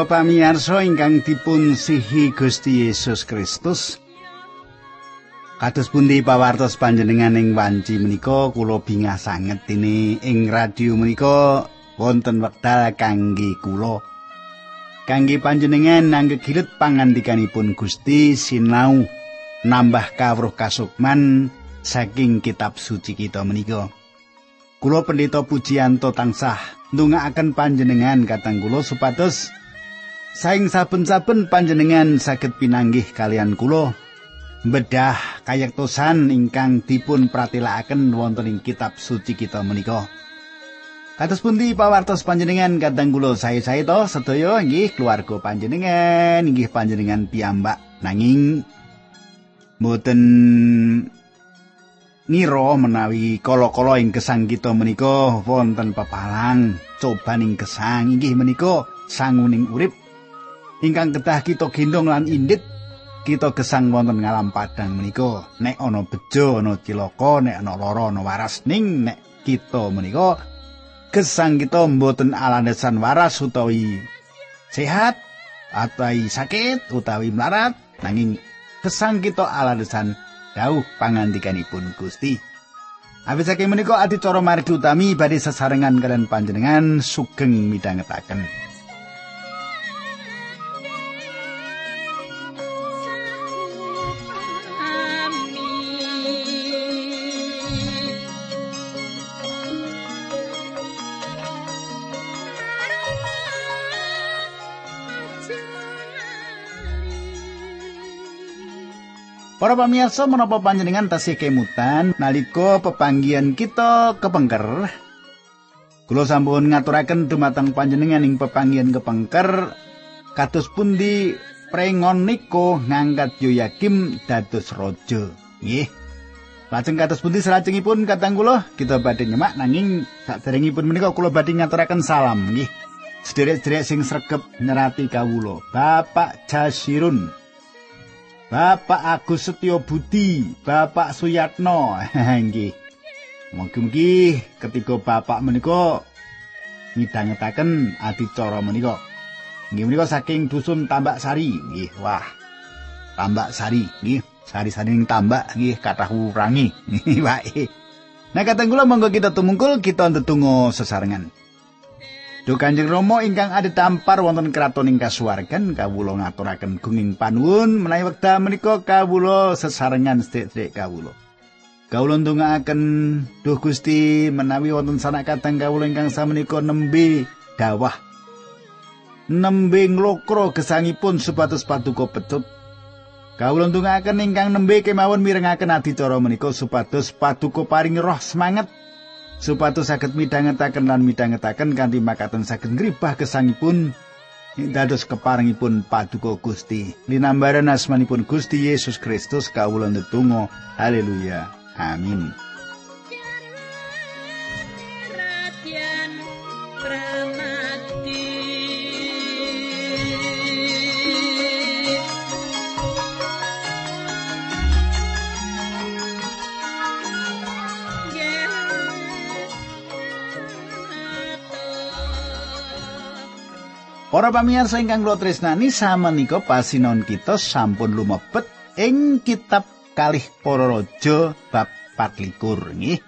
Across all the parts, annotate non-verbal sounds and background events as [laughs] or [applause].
Para pamirsa ingkang dipun sihi Gusti Yesus Kristus. Kados pundi pawartos panjenengan ing wanci menika kula bingah sanget ini ing radio menika wonten wekdal kangge kula. Kangge panjenengan nangge pangandikanipun Gusti sinau nambah kawruh kasukman saking kitab suci kita menika. Kula pendeta pujianto tansah ndongaaken panjenengan katang kula supados Saing saben-saben panjenengan saged pinanggih kalian kula bedah kayektosan ingkang dipun pratilakaken wonten ing kitab suci kita menika. Kados pundi pawartos panjenengan kadang kula sae-sae to sedaya inggih keluarga panjenengan inggih panjenengan piyambak nanging mboten ngira menawi kala-kala ing gesang kita menika wonten pepalang cobaning gesang inggih menika sanguning urip ingkang kedah kita gendong lan indit kita gesang wonten ngalam padang menika nek ana bejo ana cilaka nek ana lara ana waras ning nek kita menika gesang kita mboten alandesan waras utawi sehat utawi sakit utawi melarat nanging gesang kita alandesan dawuh pangandikanipun Gusti Awit saking menika adicara margi utami badhe sesarengan kalian panjenengan sugeng midhangetaken. Para pamirsa menapa panjenengan tasih kemutan nalika pepanggihan kita kepengker Kula sampun ngaturaken dumateng panjenengan ing pepanggihan kepengker kados pundi prengon niko ngangkat Yoyakim dados raja. Nggih. Lajeng kados pundi salajengipun katang kula kita badhe nyemak nanging saderengipun menika kula badhe ngaturaken salam nggih. Sederek-sederek sing sregep nyerati kawula. Bapak Jasirun Bapak Agus Setyo Budi, Bapak Suyatno, [laughs] nggih. Mugi-mugi ketika Bapak menika midhangetaken adicara menika. Nggih menika saking dusun Tambak Sari, nggih. Wah. Tambak Sari, nggih. Sari-sari ning tambak nggih kathah urangi. [laughs] Wae. Nah, kata kula monggo kita tumungkul kita ndedonga sesarengan. Duh Kanjeng Rama ingkang ada tampar wonten kraton ing kasuwargan kawula ngaturaken gunging panuwun menawi wekdal menika kawula sesarengan sedherek kawula. Kawula ndongaaken Duh Gusti menawi wonten sanak katang kawula ingkang samenika nembe dawah nembe nglokro gesangipun supados paduka petut Kawula ndongaaken ingkang nembe kemawon mirengaken adicara menika supados paduka paring roh semangat supados saged midhangetaken lan midhangetaken kanthi makaten saged ngribah gesangipun dados keparingipun paduka Gusti. Linambaran asmanipun Gusti Yesus Kristus kawula ndedonga. Haleluya. Amin Para pamirsa ingkang kula tresnani samenika pasinon kita sampun lumebet ing kitab kalih para raja bab 24 nggih.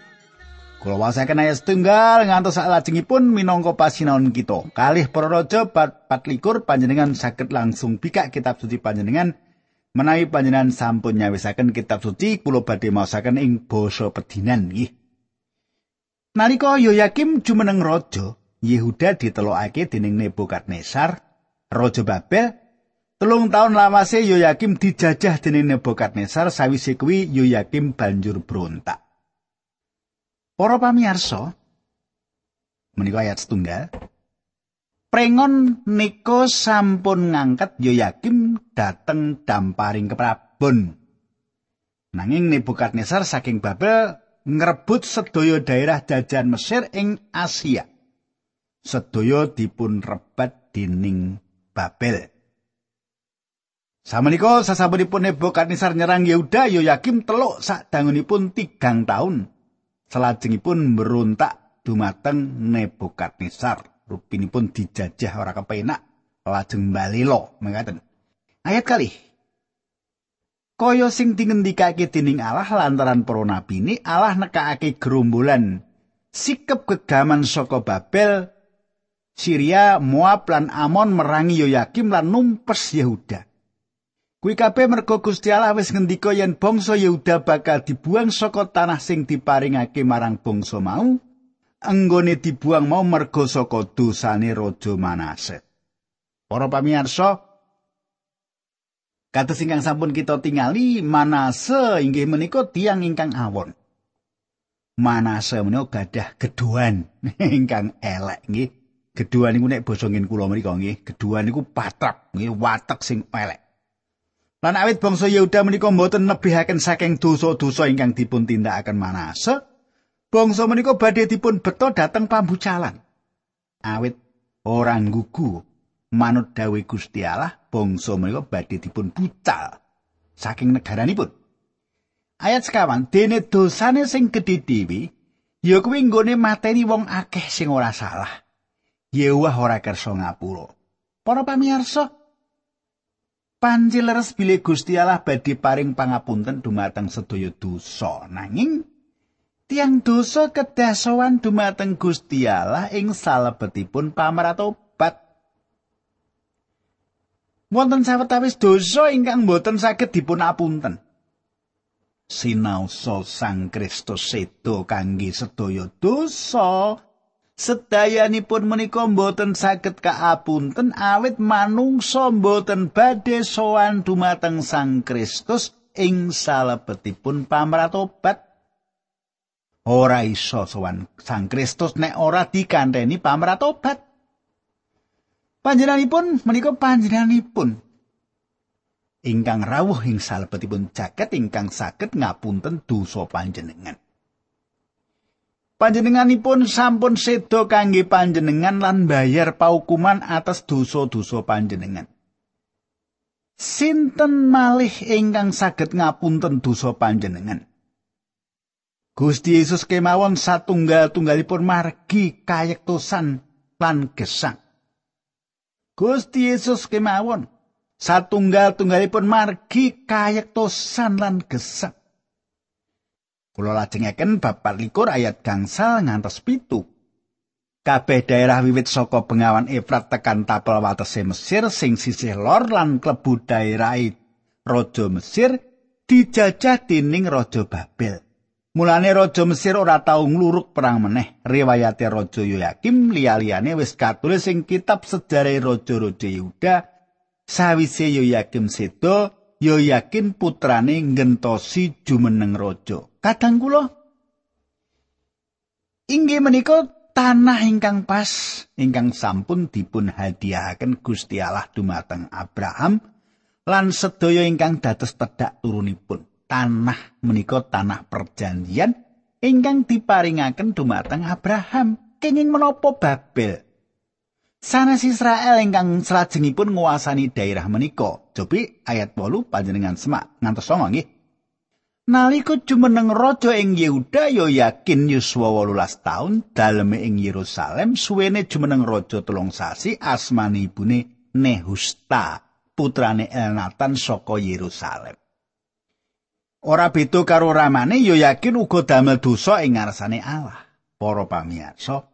Kula wasaken ayat setunggal ngantos salajengipun minangka pasinon kita. Kalih para raja bab 24 panjenengan saged langsung bikak kitab suci panjenengan menawi panjenengan sampun nyawisaken kitab suci kula badhe maosaken ing basa pedinan nggih. Nalika Yoyakim jumeneng raja, Yehuda ditelokake dening Nebukadnesar, raja Babel. Telung taun lawase Yoyakim dijajah dening Nebukadnesar sawise kuwi Yoyakim banjur brontak. Para pamirsa, menika ayat setunggal. Prengon Niko sampun ngangkat Yoyakim dateng damparing keprabon. Nanging Nebukadnesar saking Babel ngrebut sedaya daerah jajahan Mesir ing Asia. Sedaya dipun rebat dening Babel. Samenika sasampunipun Nebukadnezar nyerang Yehuda Yoyakim teluk sadangunipun tigang taun. Salajengipun merontak dumateng Nebukadnezar. Rupinipun dijajah ora kepenak lajeng balelo mengatakan ayat kali kaya sing dingendikake dening Allah lantaran para nabi Allah nekakake gerombolan sikep kegaman saka Babel Syria Moab lan Amon merangi Yoyakim lan numpes Yehuda Kuwi kabeh mergo Gusti Allah wis ngendika yen bangsa Yehuda bakal dibuang saka tanah sing diparingake marang bangsa mau anggone dibuang mau mergo saka dosane raja Manase. Para pamirsa, kados ingkang sampun kita tingali Manase inggih menika tiang ingkang awon. Manase menika gadah geduan [laughs] ingkang elek nggih. Geduan niku nek basa ngin kula mriku nggih, geduan niku patrap nggih, watek sing elek. Lan awit bangsa Yehuda menika mboten nebihaken saking dosa-dosa ingkang dipun tindakaken Manase, Bangsa menika badhe dipun beto dhateng pambucalan. Awit ora nggugu manut dawe Gusti Allah, bangsa menika badhe dipun bucal saking negaranipun. Ayat sekawan, dene dosane sing gedhe dhewe ya kuwi nggone mateni wong akeh sing ora salah. Yewah ora kersa ngapura. Para pamirsa, panjileres bilih Gusti Allah badhe paring pangapunten dumateng sedaya dosa. Nanging Tiang dosa kedah sowan dumateng Gusti Allah ing salebetipun pamratobat. Wonten sawetawis dosa ingkang boten saged dipun apunten. Sinaosa Sang Kristus sedo kangge sedaya dosa. Sedayanipun menika boten saged kaapunten awit manungsa boten badhe sowan dumateng Sang Kristus ing salebetipun pamratobat. ora iso sowan Sang Kristus nek ora dikanteni pamratobat. Panjenenganipun menika panjenenganipun ingkang rawuh ing salebetipun jaket ingkang saged ngapunten dosa panjenengan. Panjenenganipun sampun sedo kangge panjenengan lan bayar paukuman atas dosa-dosa panjenengan. Sinten malih ingkang saged ngapunten dosa panjenengan? Gusti Yesus kemawon satunggal-tunggalipun margi kayektosan lan gesang. Gusti Yesus kemawon satunggal-tunggalipun margi kayektosan lan gesang. Kula lajengaken bab 24 ayat gangsal ngantos pitu. Kabeh daerah wiwit saka bengawan Efrat tekan tapel watese Mesir sing sisih lor lan klebu daerah Raja Mesir dijajah dening Raja Babel. Mulane raja Mesir ora tau ngluruk perang meneh. Riwayate raja Yoyakim liya-liyane wis katulis ing kitab sejarah raja-raja Yehuda. Sawise Yoyakim sedo, Yoyakin putrane ngentosi jumeneng raja. Kadang kula inggih menika tanah ingkang pas ingkang sampun dipun hadiahaken Gusti Allah dumateng Abraham lan sedaya ingkang dados tedhak turunipun. tanah menika tanah perjanjian ingkang diparingaken dumateng Abraham kenging menapa Babel sanes Israel ingkang salajengipun nguasani daerah menika. Cobi ayat 8 panjenengan semak. Ngantos songo nggih. Nalika jumeneng raja ing Yehuda yo yakin yuswa 18 taun daleme ing Yerusalem suwene jumeneng raja telung sasi asmane ibune Nehusta putrane Elnatan saka Yerusalem. Ora beda karo ramane ya yakin uga damel dosa ing ngarsane Allah. Para pamirsa,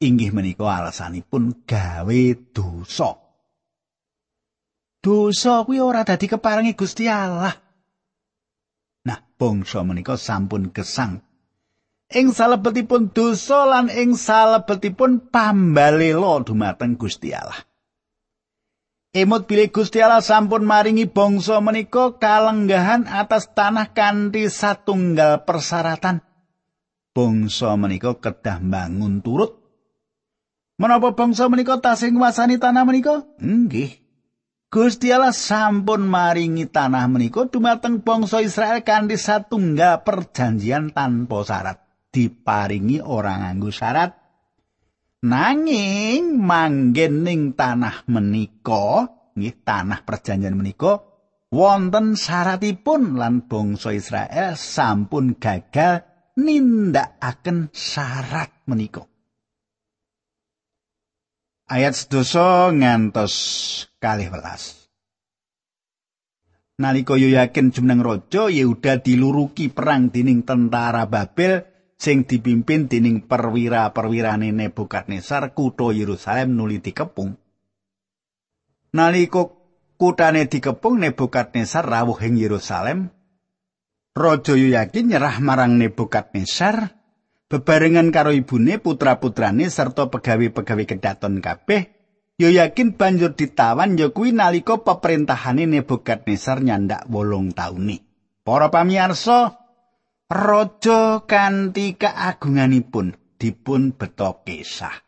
inggih menika alasanipun gawe dosa. Dosa kuwi ora dadi keparengi Gusti Allah. Nah, bangsa menika sampun gesang ing salebetipun dosa lan ing salebetipun pambalela dumateng Gusti Allah. Emot bilih Gusti Allah sampun maringi bangsa menika kalenggahan atas tanah kanthi satunggal persyaratan. Bangsa menika kedah bangun turut. Menapa bangsa menika tasih nguasani tanah menika? Nggih. Gusti Allah sampun maringi tanah menika dumateng bangsa Israel kanthi satunggal perjanjian tanpa syarat. Diparingi orang nganggo syarat Nanging manggen ning tanah menika, nggih tanah perjanjian menika wonten syaratipun lan bangsa Israel sampun gagal nindakaken syarat menika. Ayat sedoso ngantos kalih welas. Nalika Yoyakin jumeneng raja Yehuda diluruki perang dening tentara Babel sing dipimpin dening perwira-perwirane Nebukadnezar kutha Yerusalem nuli dikepung. Nalika kutane dikepung Nebukadnezar rawuh ing Yerusalem, Raja Yoyakin nyerah marang Nebukadnezar bebarengan karo ibune putra-putrane serta pegawe-pegawe kedaton kabeh Yo yakin banjur ditawan ya kuwi nalika peperintahane Nebukadnezar nyandak wolung taune. Para pamirsa, raja kanthi keagunganipun dipun beto kesah.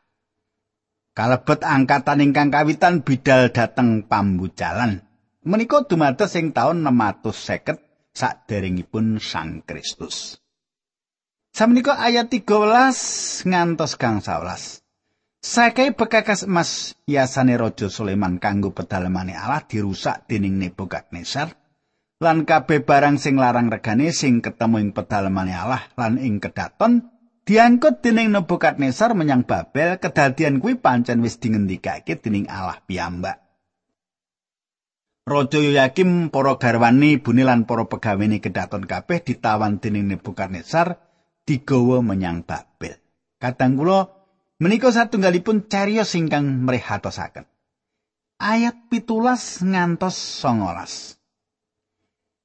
Kalebet angkatan ingkang kawitan bidal dhateng pambucalan. Menika dumados ing taun 650 saderengipun Sang Kristus. Samenika ayat 13 ngantos gang 11. Sakai bekakas emas yasane Raja Sulaiman kanggo pedalemane Allah dirusak dening Nebukadnezar lan kabeh barang sing larang regane sing ketemu ing pedalemane Allah lan ing kedaton diangkut dening Nebukadnezar menyang Babel kedadian kuwi pancen wis dingendikake dening Allah piyambak. Raja Yoyakim para garwane ibune lan para pegawene kedaton kabeh ditawan dening Nebukadnezar digawa menyang Babel. Kadang kula Menika satunggalipun cariyos ingkang mrehatosaken. Ayat pitulas ngantos songolas.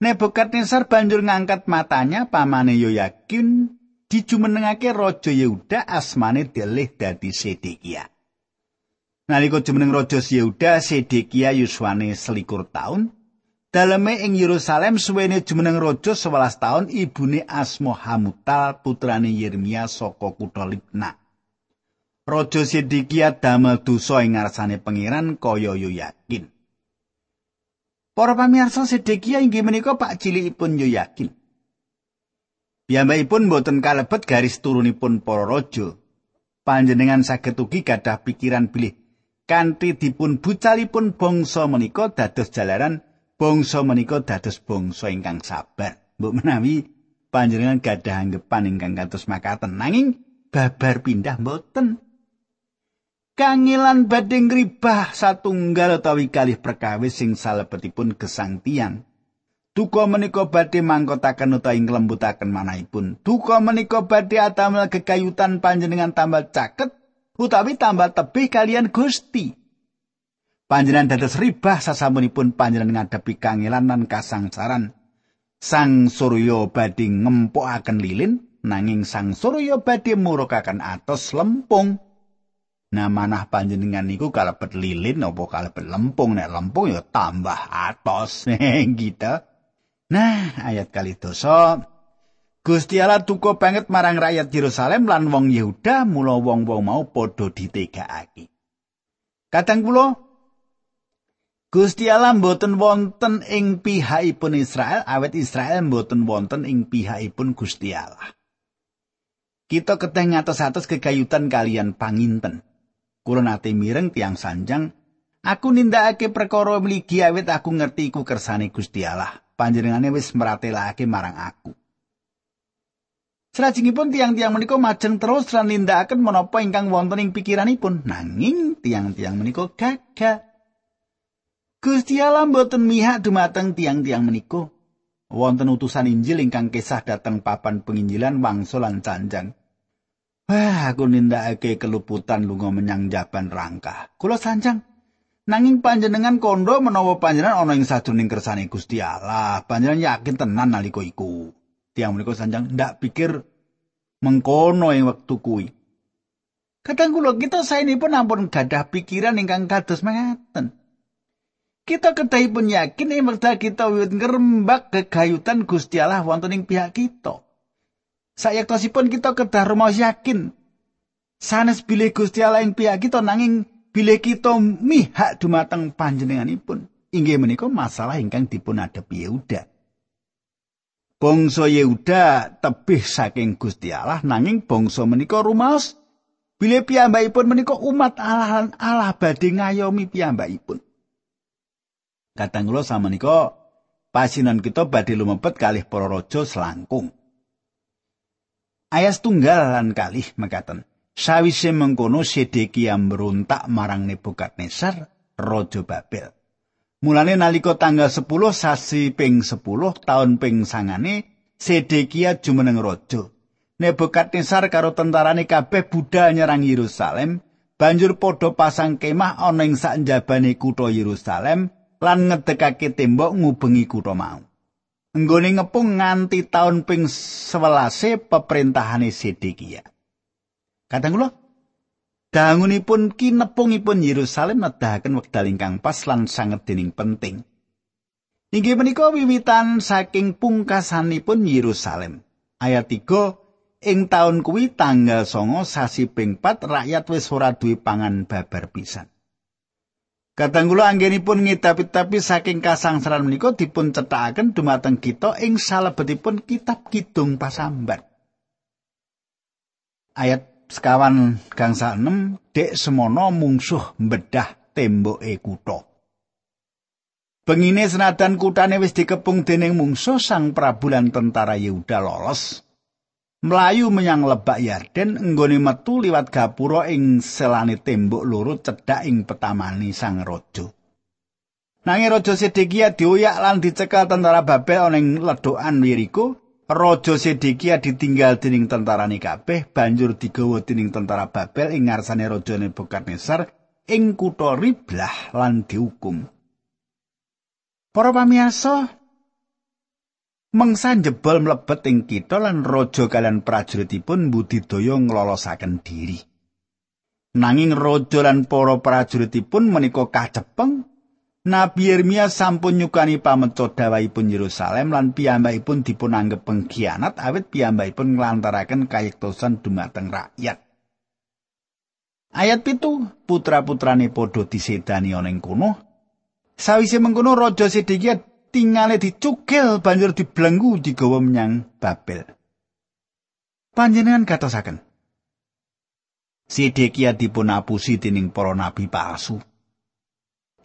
Nebukadnezar banjur ngangkat matanya pamane yo yakin dijumenengake raja Yehuda asmane delih dadi Sedekia. Nalika jumeneng raja Yehuda Sedekia yuswane selikur taun, daleme ing Yerusalem suwene jumeneng raja 11 taun ibune asma Hamutal putrane Yeremia saka kutha Libna. Raja Sidikia damel dosa ing ngarsane pangeran kaya yo yakin. Para pamirsa Sidikia inggih menika pak cilikipun yo yakin. Piyambakipun boten kalebet garis turunipun para raja. Panjenengan saged ugi gadah pikiran bilih kanthi dipun bucalipun bangsa menika dados jalaran bangsa menika dados bangsa ingkang sabar. Mbok menawi panjenengan gadah anggapan ingkang kados makaten nanging babar pindah mboten. kangilan badhe ngribah satunggal utawi kalih perkawis sing salebetipun gesang tiang. Duka menika badhe mangkotaken utawi nglembutaken manahipun. Duka menika badhe atamel kekayutan panjenengan tambah caket utawi tambah tebih kalian Gusti. Panjenengan dados ribah sasampunipun panjenengan ngadepi kangilan lan kasangsaran. Sang Surya badhe ngempokaken lilin nanging Sang Surya badhe murukaken atos lempung. Nah manah panjenengan niku kalebet lilin apa kalebet lempung nek lempung ya tambah atos [laughs] gitu. Nah ayat kali dosa Gusti Allah tuku banget marang rakyat Yerusalem lan wong Yehuda mula wong-wong mau padha ditegakake. Kadang kula Gusti Allah mboten wonten ing pihakipun Israel awet Israel mboten wonten ing pihakipun Gusti Allah. Kita keteng ngatos-atos kegayutan kalian panginten. Kula nate mireng tiang sanjang, aku nindakake perkara mligi awit aku ngerti iku kersane Gusti Allah. Panjenengane wis meratelake marang aku. Salajengipun tiang-tiang menika majeng terus lan nindakaken menapa ingkang wonten ing pikiranipun. Nanging tiang-tiang menika gagah. Gusti Allah mboten mihak dumateng tiang-tiang menika. Wonten utusan Injil ingkang kisah dateng papan penginjilan wangsul lan canjang. Wah, aku nindakake keluputan lunga menyang jaban rangka. Kula sanjang nanging panjenengan kondo menawa panjenengan ana ing sadurunge kersane Gusti Allah. Panjenengan yakin tenan nalika iku. Tiang menika sanjang ndak pikir mengkono ing wektu kuwi. Kadang kula kita saenipun ampun gadah pikiran ingkang kados mengaten. Kita kedahipun yakin ing wekdal kita wiwit ngrembak kegayutan Gusti Allah wonten pihak kita. Sayektosipun kita kedah rumaos yakin sanes bilih Gusti Allah ing pihak kita nanging bilih kita mihak dumateng panjenenganipun. Inggih menika masalah ingkang dipun adepi Yehuda. Bangsa Yehuda tebih saking Gusti Allah nanging bangsa menika rumaos bilih piyambakipun menika umat Allah lan Allah badhe ngayomi piyambakipun. Kadang kula samenika pasinan kita badhe lumebet kalih para raja selangkung. Ayas tunggal lan kalih mekaten. Sawise mengkono Sedekia mbrontak marang Nebukadnezar, raja Babel. Mulane nalika tanggal 10 sasi ping 10 taun ping sangane Sedekia jumeneng raja. Nebukadnezar karo tentarane kabeh budal nyerang Yerusalem, banjur padha pasang kemah ana ing sak njabane kutha Yerusalem lan ngedekake tembok ngubengi kutha mau. Nggone ngepung nganti taun ping 11 peperintahane Sedekia. Kadang kula dangunipun kinepungipun Yerusalem nedahaken wekdal ingkang pas lan sanget dening penting. Inggih menika wiwitan saking pungkasanipun Yerusalem. Ayat 3 ing taun kuwi tanggal songo sasi ping 4 rakyat wis ora duwe pangan babar pisan. Kadang kula anggenipun ngidapi-tapi saking kasangsaran menika dipun cethakaken dumateng kita ing salebetipun kitab Kidung Pasambat. Ayat sekawan gangsa 6 dek semono mungsuh mbedah temboke kutha. Pengine senadan kutane wis dikepung dening mungsuh sang Prabu lan tentara Yehuda lolos. Melayu menyang lebak Yarden enggone metu liwat gapura ing selane tembok loro cedhak ing petamani sang raja. Nanging raja Sedekia dioyak lan dicekel tentara Babel ana ing ledokan Yeriko Raja Sedekia ditinggal dening tentarane kabeh banjur digawa dening tentara Babel ing ngarsane Raja Nebukadnezar ing kutha Riblah lan dihukum. Para pamirsa, mengsa jebol mlebet ing kitha lan raja kalian prajuritipun budidaya nglolosaken diri. Nanging raja lan para prajuritipun menika kacepeng Nabi Yeremia sampun nyukani pameco dawahipun Yerusalem lan piyambakipun dipun anggap pengkhianat awit piyambakipun nglantaraken kayektosan dumateng rakyat. Ayat pitu putra-putrane padha disedani ana ing kono. Sawise mengkono Raja Sedekia tingale dicukil banjur dibelenggu digawa menyang Babel. Panjenengan katosaken. Sedekia dipun apusi dening para nabi palsu.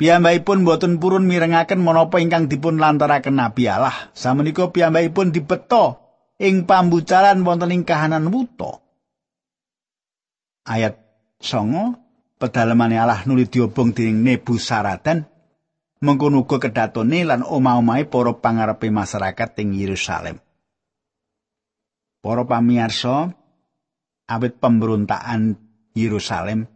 Piyambakipun boten purun mirengaken menapa ingkang dipun lantaraken Nabi Allah. Samenika piyambakipun dibeto ing pambucalan wonten ing kahanan wuta. Ayat 9 pedalemane Allah nuli diobong dening Nebusaradan mengkono uga kedatone lan omah-omahe para pangarepe masyarakat ing Yerusalem. Para pamirsa, awit pemberontakan Yerusalem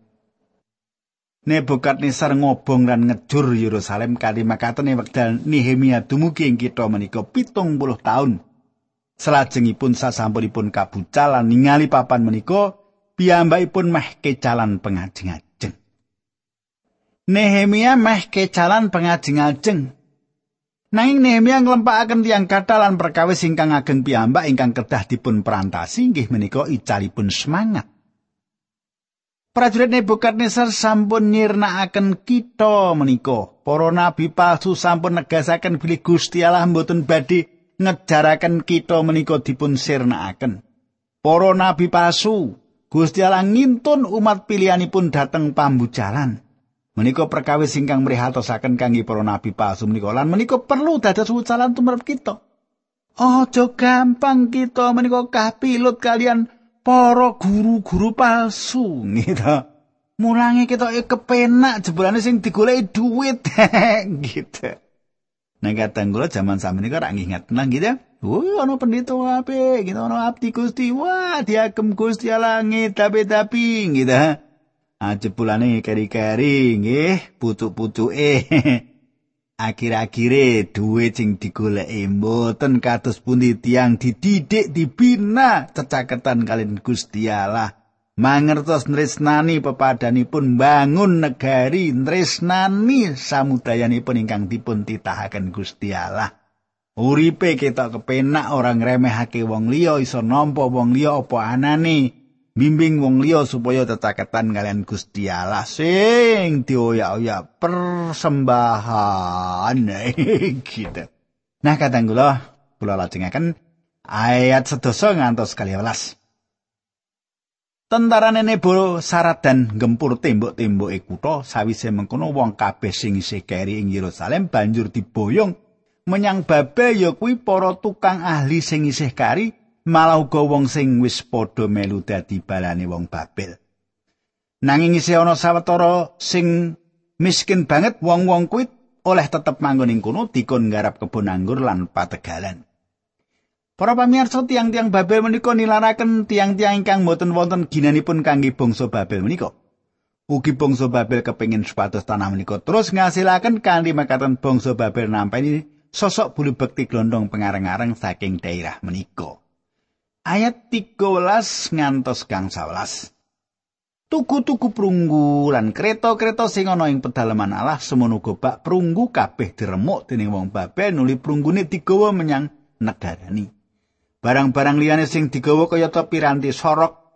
Nebukadnezar ngobong lan ngejur Yerusalem kali makatene wekdal Nehemia dumugi ing kitha menika pitung puluh taun. Selajengipun sasampunipun kabucal lan ningali papan menika, piyambakipun meh kecalan pengajeng-ajeng. Nehemia meh kecalan pengajeng-ajeng. Nanging Nehemia nglempakaken tiyang kathah lan perkawis ingkang ageng piyambak ingkang kedah dipun perantasi inggih menika icalipun semangat. Prajurit Nebukadnezar sampun nyirnakaken kita menika. Para nabi palsu sampun negasaken bilih Gusti Allah mboten badhe ngejaraken kita menika dipun sirnakaken. Para nabi palsu, Gusti Allah ngintun umat pilihanipun dateng pambujalan. Menika perkawis ingkang mrihatosaken kangge para nabi palsu menika lan menika perlu dados wucalan tumrap kita. Aja gampang kita menika kapilut kalian para guru-guru palsu gitu. Mulangi kita kepenak jebulane sing digoleki duit [laughs] gitu. Nah kadang kula zaman sami niku ora nginget nang gitu. Wah, ana pendeta ape, gitu ana abdi Gusti. Wah, diagem Gusti langit tapi-tapi gitu. Jebulane keri-keri nggih, pucuk-pucuke. [laughs] akhir-akhire duwe sing digoleki mboten kados pundi tiang dididik dibina. Cecaketan kalian Gusti Allah. Mangertos nresnani pepadanipun bangun negari nresnani. Samudayanipun ingkang dipun titahaken Gusti Allah. Uripe ketok kepenak orang remehake wong liya iso nampa wong liya apa anane bimbing wong liya supaya tetaketan kalian Gusti Allah sing dioyak-oyak persembahan [laughs] gitu. Nah kadang kula kula lajengaken ayat sedoso ngantos kali welas. Tentara Nebo syarat dan gempur tembok-tembok kutha sawise mengkono wong kabeh sing isih keri ing Yerusalem banjur diboyong menyang Babel ya kuwi para tukang ahli sing isih kari malah uga wong sing wis padha melu dadi balane wong Babel. Nanging isih ana sawetara sing miskin banget wong-wong kuwi oleh tetep manggon ing kono dikon nggarap kebon anggur lan pategalan. Para pamirsa tiang-tiang Babel menika nilaraken tiang-tiang ingkang boten wonten ginanipun kangge bangsa Babel menika. Ugi bangsa Babel kepingin supados tanah menika terus ngasilaken kanthi makaten bangsa Babel nampi sosok bulu bekti glondong pengareng-areng saking daerah menika. Ayat 13 ngantos gang 11. Tuku-tuku prunggu lan kereta-kereta sing ana ing pedalaman Allah semono bak prunggu kabeh diremuk dening wong Babel nuli prunggune digawa menyang negarani. Barang-barang liyane sing digawa kaya piranti sorok,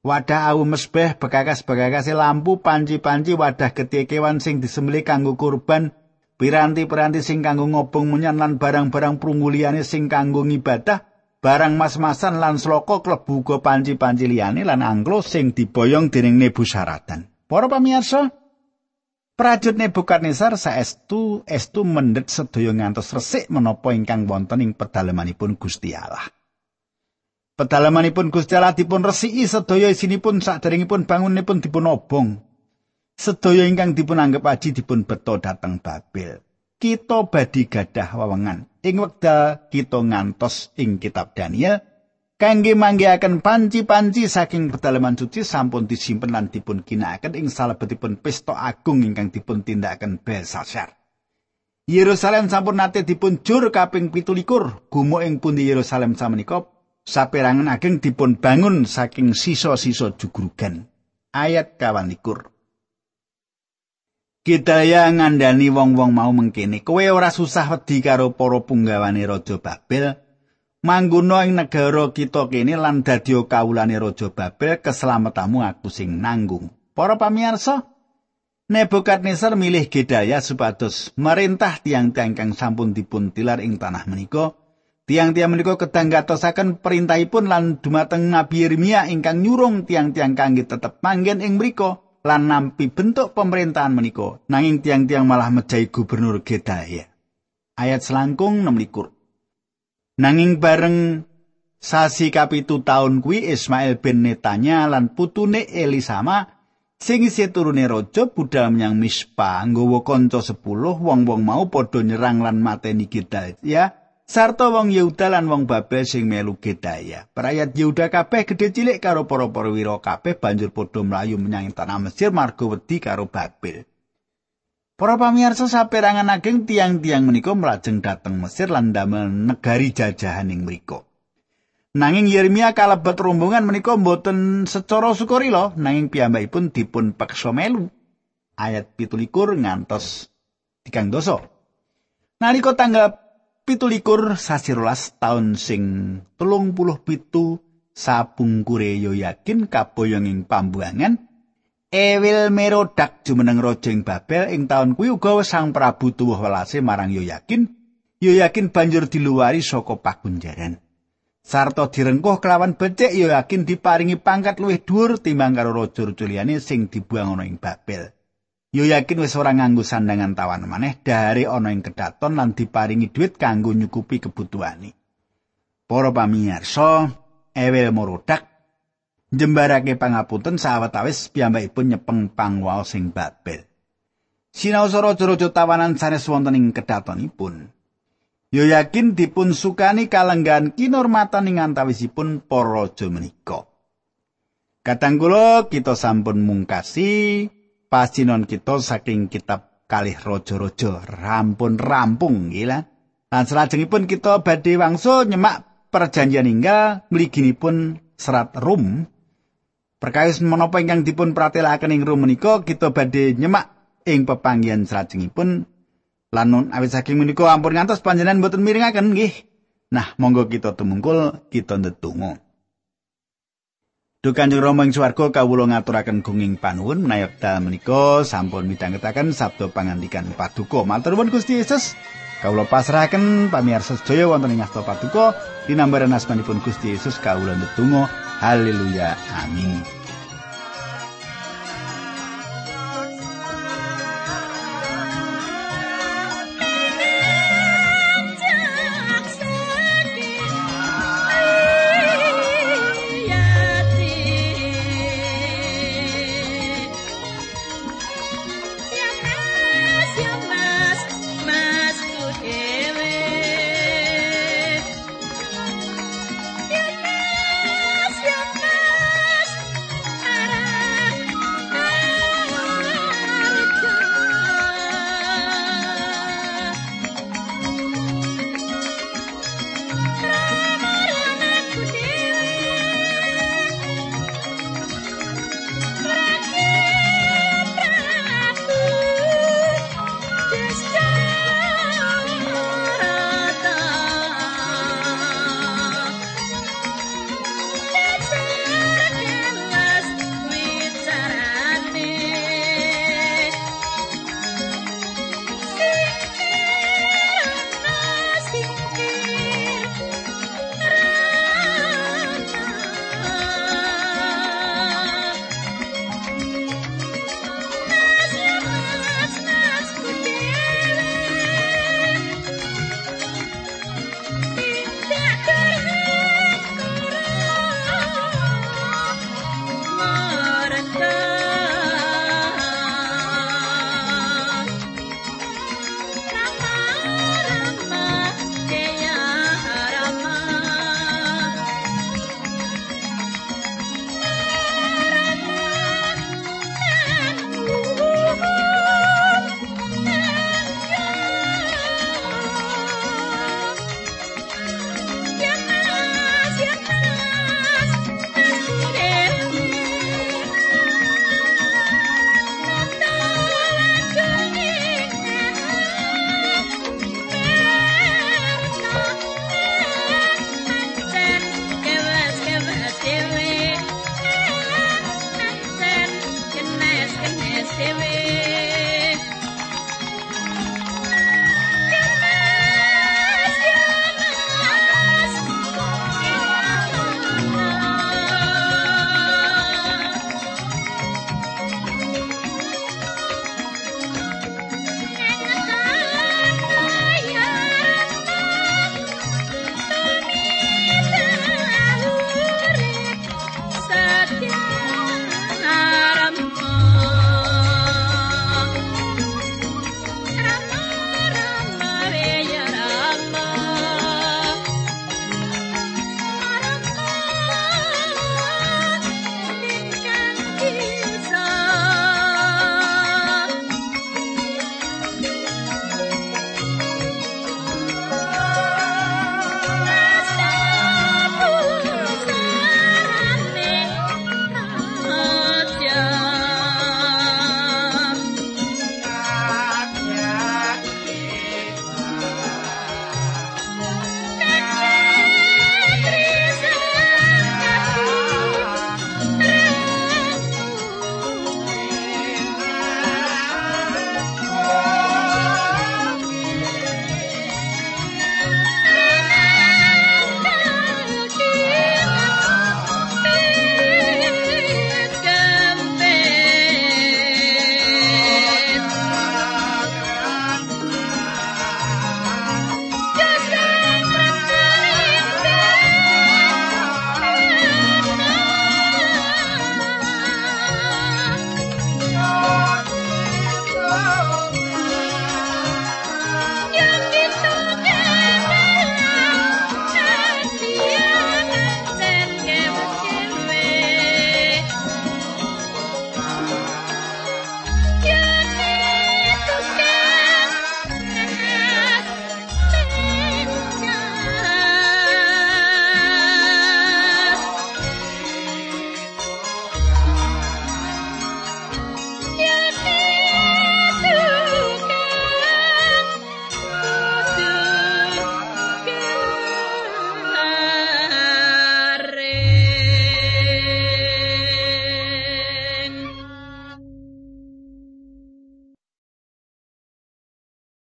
wadah awu mesbeh, bekakas-bekakas lampu, panci-panci, wadah getih kewan sing disembeli kanggo kurban, piranti-piranti sing kanggo ngobong menyan lan barang-barang prunggu liyane sing kanggo ngibadah, barang mas-masan lan sloko klebu go panci-panci liyane lan anglo sing diboyong dening Nebusaradan. Para pamirsa, Prajut Nebukadnezar saestu estu mendhet sedaya ngantos resik menapa ingkang wonten ing pedalamanipun Gusti Allah. Pedalamanipun Gusti Allah dipun resiki sedaya isinipun saderengipun bangunipun dipun obong. Sedaya ingkang dipun anggap aji dipun beto dhateng Babel. Kita badhe gadah wewengan ing wekdal kita ngantos ing kitab Daniel kangge manggihaken panci-panci saking pedalaman suci sampun disimpen lan dipun ginakaken ing salebetipun pesta agung ingkang dipun tindakaken Belsasar. Yerusalem sampun nate dipun jur kaping 17 gumuk ing pundi Yerusalem samenika saperangan ageng dipun bangun saking sisa-sisa jugrugan. Ayat 21. Gedaya ngandani wong-wong mau mengkene, kowe ora susah wedi karo para punggawane raja Babel. Mangguna ing negara kita kene lan dadi kawulane raja Babel, keselamatanmu aku sing nanggung. Para pamirsa, Nebukadnezar milih Gedaya supados merintah tiang-tiang kang sampun dipun tilar ing tanah menika. Tiang-tiang menika kedang gatosaken perintahipun lan dumateng Nabi Yeremia ingkang nyurung tiang-tiang kangge tetep manggen ing mriku. Lan nampi bentuk pemerintahan menika. Nanging tiang-tiang malah mejahi gubernur Gedaya. Ayat selangkung 6 Nanging bareng sasi kapitu taun kuwi Ismail bin Netanya lan putune Elisama sing isih turune raja budal menyang Mispa nggawa kanca 10 wong-wong mau padha nyerang lan mateni Gedaya sarta wong Yehuda lan wong Babel sing melu Gedaya. Perayat Yehuda kabeh gedhe cilik karo para perwira kabeh banjur padha mlayu menyang tanah Mesir marga wedi karo Babel. Para pamirsa saperangan ageng tiang-tiang menika mlajeng dhateng Mesir lan damel negari jajahan ing mriku. Nanging Yeremia kalebet rombongan menika mboten secara sukarila nanging piyambakipun dipun peksa melu. Ayat 17 ngantos tigang dosa. Nalika tanggal 17 sasi rolas taun sing telung puluh pitu sabungkure yo yakin kaboyong ing pambuangan Ewil Merodak jumeneng raja ing Babel ing taun kuwi uga Sang Prabu tuwuh welase marang Yoyakin. Yoyakin banjur diluwari saka pakunjaran. Sarta direngkuh kelawan becik Yoyakin diparingi pangkat luwih dhuwur timbang karo raja-raja liyane sing dibuang ana ing Babel. Yoyakin wis ora nganggo sandangan tawan maneh dari ana ing kedaton lan diparingi dhuwit kanggo nyukupi kebutuhane. Para pamirsa, Ewil Merodak njembarake pangapunten sawetawis piyambakipun nyepeng pangwaos sing Babel. Sinau raja-raja tawanan sanes wonten ing kedatonipun. Yo yakin dipun sukani kalenggan kinormatan ing antawisipun para raja menika. Kadang kula kita sampun mungkasi pasinon kita saking kitab kalih raja-raja rampun rampung gila. Lan salajengipun kita badhe wangsul nyemak perjanjian inggal mliginipun serat Rum Perkawis menapa ingkang dipun pratelaken ing rum menika kita badhe nyemak ing pepanggihan salajengipun lan nun awit saking menika ampun ngantos panjenengan mboten miringaken nggih. Nah, monggo kita tumungkul kita ndedonga. Duh Kanjeng Rama ing swarga kawula ngaturaken gunging panuwun menawi dal menika sampun midhangetaken sabda pangandikan paduka. Matur nuwun Gusti Yesus. Kawula pasrahaken pamirsa sedaya wonten ing asta paduka dinambaran asmanipun Gusti Yesus kawula ndedonga. Haleluya. Amin.